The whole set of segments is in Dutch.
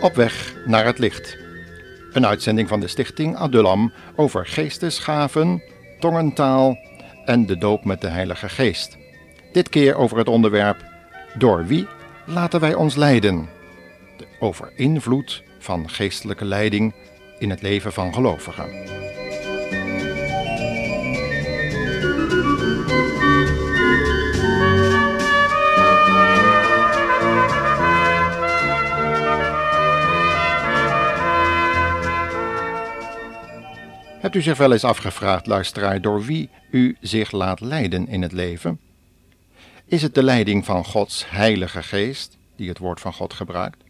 Op weg naar het licht. Een uitzending van de stichting Adullam over geestesgaven, tongentaal en de doop met de Heilige Geest. Dit keer over het onderwerp Door wie laten wij ons leiden? Over invloed van geestelijke leiding in het leven van gelovigen. Hebt u zich wel eens afgevraagd, luisteraar, door wie u zich laat leiden in het leven? Is het de leiding van Gods Heilige Geest, die het woord van God gebruikt?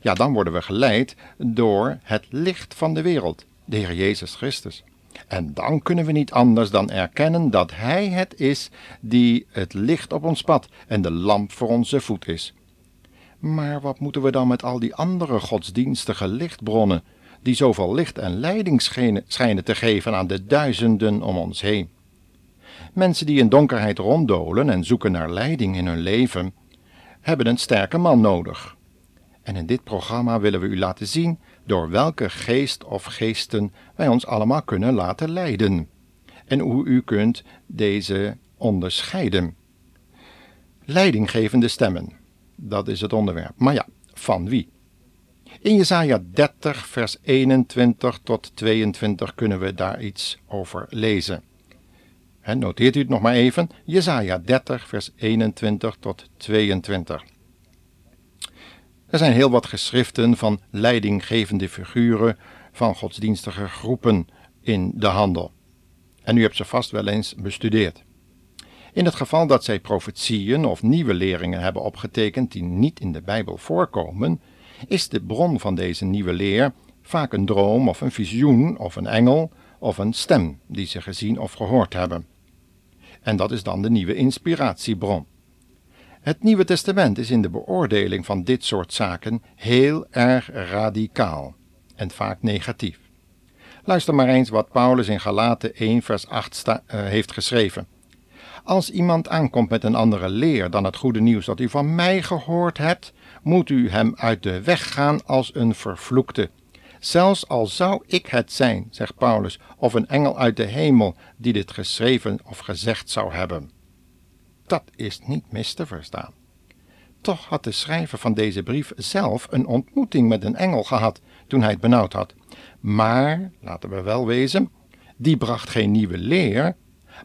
Ja, dan worden we geleid door het licht van de wereld, de Heer Jezus Christus. En dan kunnen we niet anders dan erkennen dat Hij het is die het licht op ons pad en de lamp voor onze voet is. Maar wat moeten we dan met al die andere godsdienstige lichtbronnen die zoveel licht en leiding schijnen te geven aan de duizenden om ons heen. Mensen die in donkerheid ronddolen en zoeken naar leiding in hun leven, hebben een sterke man nodig. En in dit programma willen we u laten zien door welke geest of geesten wij ons allemaal kunnen laten leiden. En hoe u kunt deze onderscheiden. Leidinggevende stemmen, dat is het onderwerp. Maar ja, van wie? In Jesaja 30, vers 21 tot 22 kunnen we daar iets over lezen. noteert u het nog maar even. Jesaja 30, vers 21 tot 22. Er zijn heel wat geschriften van leidinggevende figuren van godsdienstige groepen in de handel. En u hebt ze vast wel eens bestudeerd. In het geval dat zij profetieën of nieuwe leringen hebben opgetekend die niet in de Bijbel voorkomen, is de bron van deze nieuwe leer vaak een droom of een visioen of een engel of een stem die ze gezien of gehoord hebben. En dat is dan de nieuwe inspiratiebron. Het Nieuwe Testament is in de beoordeling van dit soort zaken heel erg radicaal en vaak negatief. Luister maar eens wat Paulus in Galaten 1 vers 8 uh, heeft geschreven. Als iemand aankomt met een andere leer dan het goede nieuws dat u van mij gehoord hebt, moet u hem uit de weg gaan als een vervloekte. Zelfs al zou ik het zijn, zegt Paulus, of een engel uit de hemel die dit geschreven of gezegd zou hebben. Dat is niet mis te verstaan. Toch had de schrijver van deze brief zelf een ontmoeting met een engel gehad toen hij het benauwd had. Maar, laten we wel wezen, die bracht geen nieuwe leer,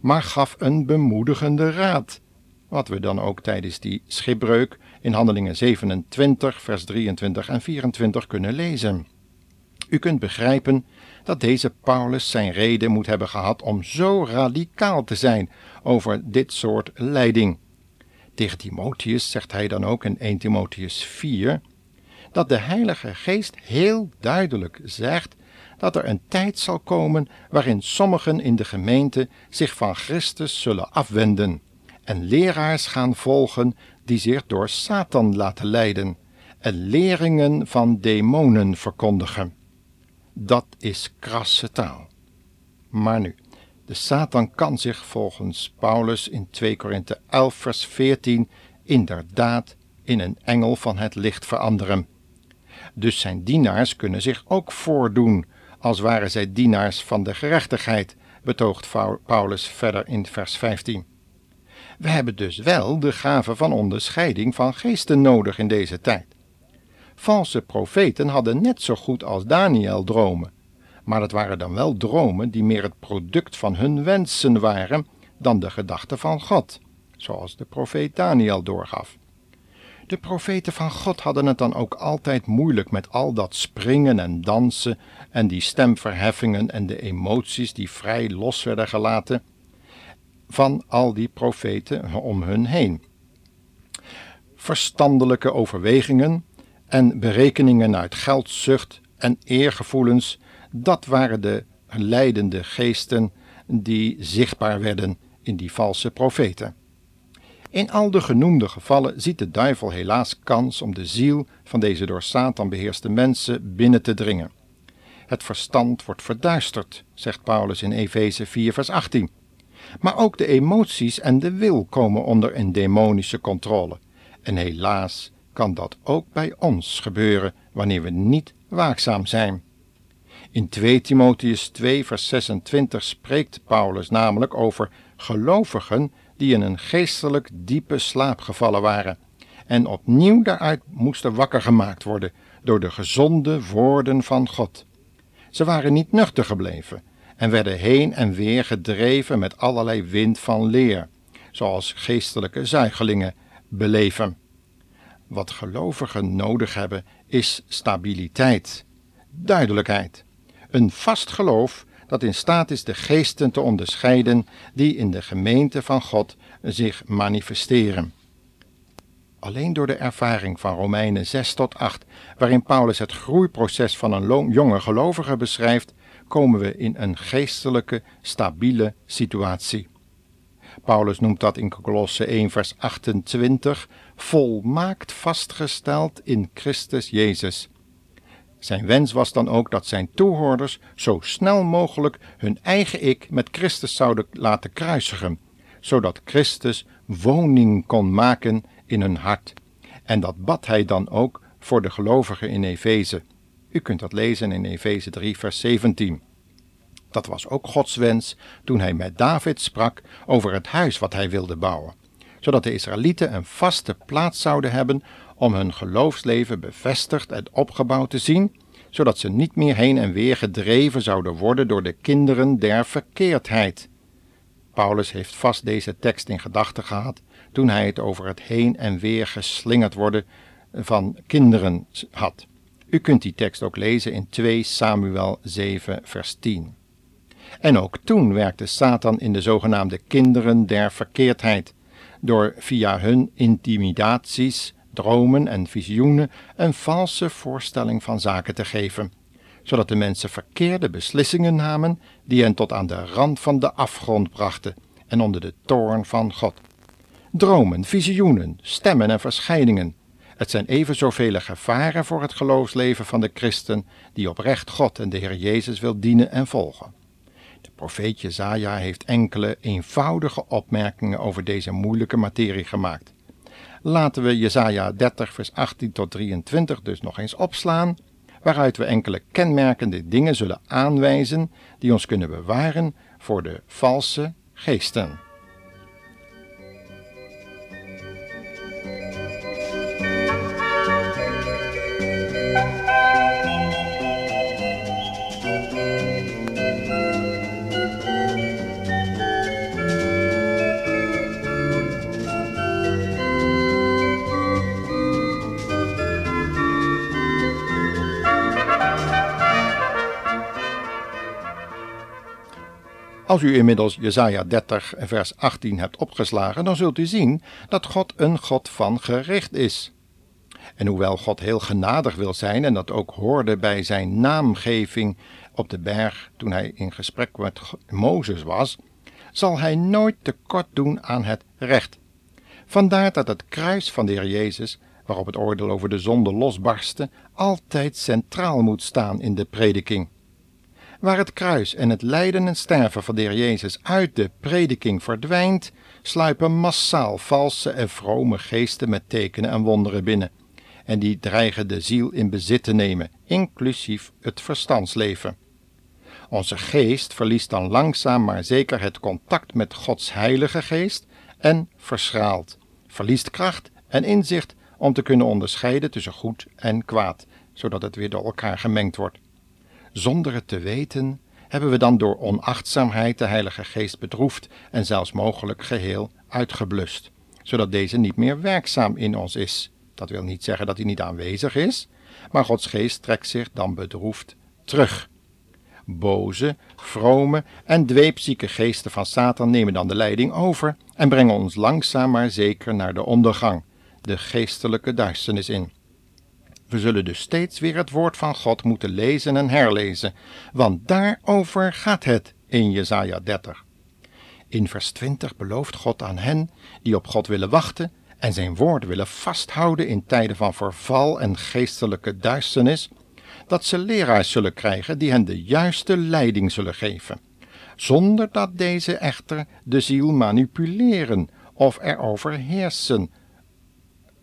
maar gaf een bemoedigende raad. Wat we dan ook tijdens die schipbreuk in Handelingen 27, vers 23 en 24 kunnen lezen. U kunt begrijpen dat deze Paulus zijn reden moet hebben gehad om zo radicaal te zijn over dit soort leiding. Tegen Timotheus zegt hij dan ook in 1 Timotheus 4 dat de Heilige Geest heel duidelijk zegt dat er een tijd zal komen waarin sommigen in de gemeente zich van Christus zullen afwenden en leraars gaan volgen die zich door Satan laten leiden en leringen van demonen verkondigen. Dat is krasse taal. Maar nu, de Satan kan zich volgens Paulus in 2 Korinthe 11 vers 14 inderdaad in een engel van het licht veranderen. Dus zijn dienaars kunnen zich ook voordoen als waren zij dienaars van de gerechtigheid, betoogt Paulus verder in vers 15. We hebben dus wel de gave van onderscheiding van geesten nodig in deze tijd. Valse profeten hadden net zo goed als Daniel dromen, maar het waren dan wel dromen die meer het product van hun wensen waren dan de gedachten van God, zoals de profeet Daniel doorgaf. De profeten van God hadden het dan ook altijd moeilijk met al dat springen en dansen en die stemverheffingen en de emoties die vrij los werden gelaten van al die profeten om hun heen. Verstandelijke overwegingen en berekeningen uit geldzucht en eergevoelens, dat waren de leidende geesten die zichtbaar werden in die valse profeten. In al de genoemde gevallen ziet de duivel helaas kans om de ziel van deze door Satan beheerste mensen binnen te dringen. Het verstand wordt verduisterd, zegt Paulus in Efeze 4, vers 18. Maar ook de emoties en de wil komen onder een demonische controle. En helaas kan dat ook bij ons gebeuren wanneer we niet waakzaam zijn. In 2 Timotheus 2, vers 26 spreekt Paulus namelijk over gelovigen die in een geestelijk diepe slaap gevallen waren en opnieuw daaruit moesten wakker gemaakt worden door de gezonde woorden van God. Ze waren niet nuchter gebleven en werden heen en weer gedreven met allerlei wind van leer, zoals geestelijke zuigelingen beleven. Wat gelovigen nodig hebben is stabiliteit, duidelijkheid, een vast geloof dat in staat is de geesten te onderscheiden die in de gemeente van God zich manifesteren. Alleen door de ervaring van Romeinen 6 tot 8, waarin Paulus het groeiproces van een jonge gelovige beschrijft, komen we in een geestelijke, stabiele situatie. Paulus noemt dat in Colosse 1 vers 28 volmaakt vastgesteld in Christus Jezus. Zijn wens was dan ook dat zijn toehoorders zo snel mogelijk hun eigen ik met Christus zouden laten kruisigen, zodat Christus woning kon maken in hun hart. En dat bad hij dan ook voor de gelovigen in Efeze. U kunt dat lezen in Efeze 3, vers 17. Dat was ook Gods wens toen hij met David sprak over het huis wat hij wilde bouwen, zodat de Israëlieten een vaste plaats zouden hebben om hun geloofsleven bevestigd en opgebouwd te zien, zodat ze niet meer heen en weer gedreven zouden worden door de kinderen der verkeerdheid. Paulus heeft vast deze tekst in gedachten gehad toen hij het over het heen en weer geslingerd worden van kinderen had. U kunt die tekst ook lezen in 2 Samuel 7, vers 10. En ook toen werkte Satan in de zogenaamde kinderen der verkeerdheid, door via hun intimidaties, dromen en visioenen een valse voorstelling van zaken te geven, zodat de mensen verkeerde beslissingen namen die hen tot aan de rand van de afgrond brachten en onder de toorn van God. Dromen, visioenen, stemmen en verschijningen. Het zijn even zoveel gevaren voor het geloofsleven van de christen die oprecht God en de Heer Jezus wil dienen en volgen. De profeet Jezaja heeft enkele eenvoudige opmerkingen over deze moeilijke materie gemaakt. Laten we Jesaja 30 vers 18 tot 23 dus nog eens opslaan, waaruit we enkele kenmerkende dingen zullen aanwijzen die ons kunnen bewaren voor de valse geesten. Als u inmiddels Jesaja 30 vers 18 hebt opgeslagen, dan zult u zien dat God een God van gericht is. En hoewel God heel genadig wil zijn en dat ook hoorde bij zijn naamgeving op de berg toen hij in gesprek met Mozes was, zal hij nooit tekort doen aan het recht. Vandaar dat het kruis van de Heer Jezus, waarop het oordeel over de zonde losbarstte, altijd centraal moet staan in de prediking. Waar het kruis en het lijden en sterven van de Heer Jezus uit de prediking verdwijnt, sluipen massaal valse en vrome geesten met tekenen en wonderen binnen. En die dreigen de ziel in bezit te nemen, inclusief het verstandsleven. Onze geest verliest dan langzaam maar zeker het contact met Gods Heilige Geest en verschraalt, verliest kracht en inzicht om te kunnen onderscheiden tussen goed en kwaad, zodat het weer door elkaar gemengd wordt. Zonder het te weten, hebben we dan door onachtzaamheid de Heilige Geest bedroefd en zelfs mogelijk geheel uitgeblust, zodat deze niet meer werkzaam in ons is. Dat wil niet zeggen dat hij niet aanwezig is, maar Gods Geest trekt zich dan bedroefd terug. Boze, vrome en dweepzieke geesten van Satan nemen dan de leiding over en brengen ons langzaam maar zeker naar de ondergang, de geestelijke duisternis in. We zullen dus steeds weer het woord van God moeten lezen en herlezen, want daarover gaat het in Jesaja 30. In vers 20 belooft God aan hen die op God willen wachten en zijn woord willen vasthouden in tijden van verval en geestelijke duisternis, dat ze leraars zullen krijgen die hen de juiste leiding zullen geven, zonder dat deze echter de ziel manipuleren of erover heersen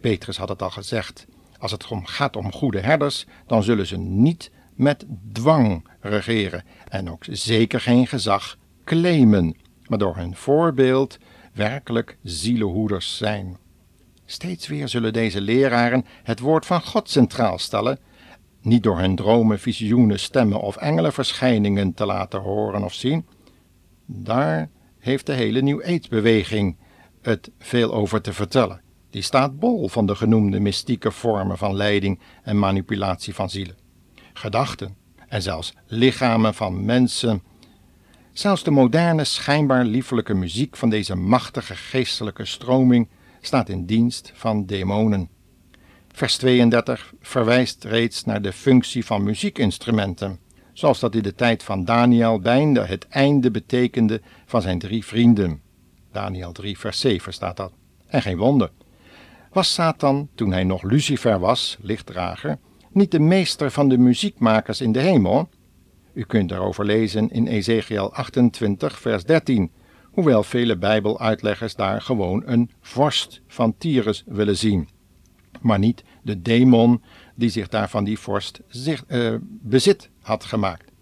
Petrus had het al gezegd, als het gaat om goede herders, dan zullen ze niet met dwang regeren en ook zeker geen gezag claimen, maar door hun voorbeeld werkelijk zielenhoeders zijn. Steeds weer zullen deze leraren het woord van God centraal stellen, niet door hun dromen, visioenen, stemmen of engelenverschijningen te laten horen of zien. Daar heeft de hele New Age-beweging het veel over te vertellen. Die staat bol van de genoemde mystieke vormen van leiding en manipulatie van zielen, gedachten en zelfs lichamen van mensen. Zelfs de moderne, schijnbaar liefelijke muziek van deze machtige geestelijke stroming staat in dienst van demonen. Vers 32 verwijst reeds naar de functie van muziekinstrumenten, zoals dat in de tijd van Daniel bijna het einde betekende van zijn drie vrienden. Daniel 3, vers 7 staat dat. En geen wonder. Was Satan, toen hij nog Lucifer was, lichtdrager, niet de meester van de muziekmakers in de hemel? U kunt daarover lezen in Ezekiel 28, vers 13, hoewel vele Bijbeluitleggers daar gewoon een vorst van Tyrus willen zien, maar niet de demon die zich daar van die vorst zich, uh, bezit had gemaakt.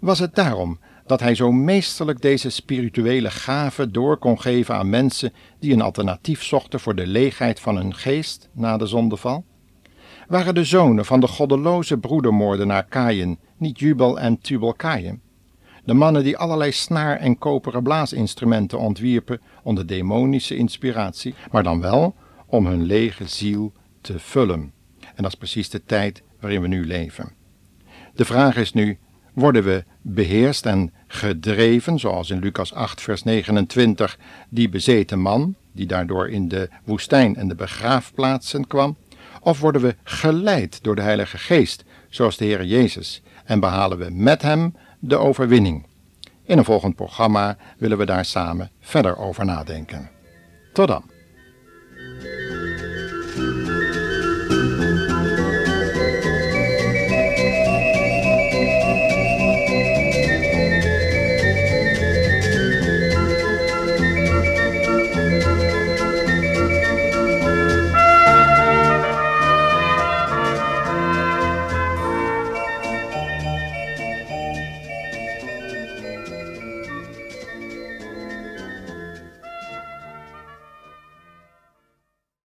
Was het daarom dat hij zo meesterlijk deze spirituele gave door kon geven aan mensen die een alternatief zochten voor de leegheid van hun geest na de zondeval? Waren de zonen van de goddeloze broedermoordenaar Kain niet Jubal en Tubal? De mannen die allerlei snaar- en koperen blaasinstrumenten ontwierpen onder demonische inspiratie, maar dan wel om hun lege ziel te vullen. En dat is precies de tijd waarin we nu leven. De vraag is nu: worden we beheerst en gedreven, zoals in Lucas 8, vers 29, die bezeten man, die daardoor in de woestijn en de begraafplaatsen kwam? Of worden we geleid door de Heilige Geest, zoals de Heer Jezus, en behalen we met Hem de overwinning? In een volgend programma willen we daar samen verder over nadenken. Tot dan.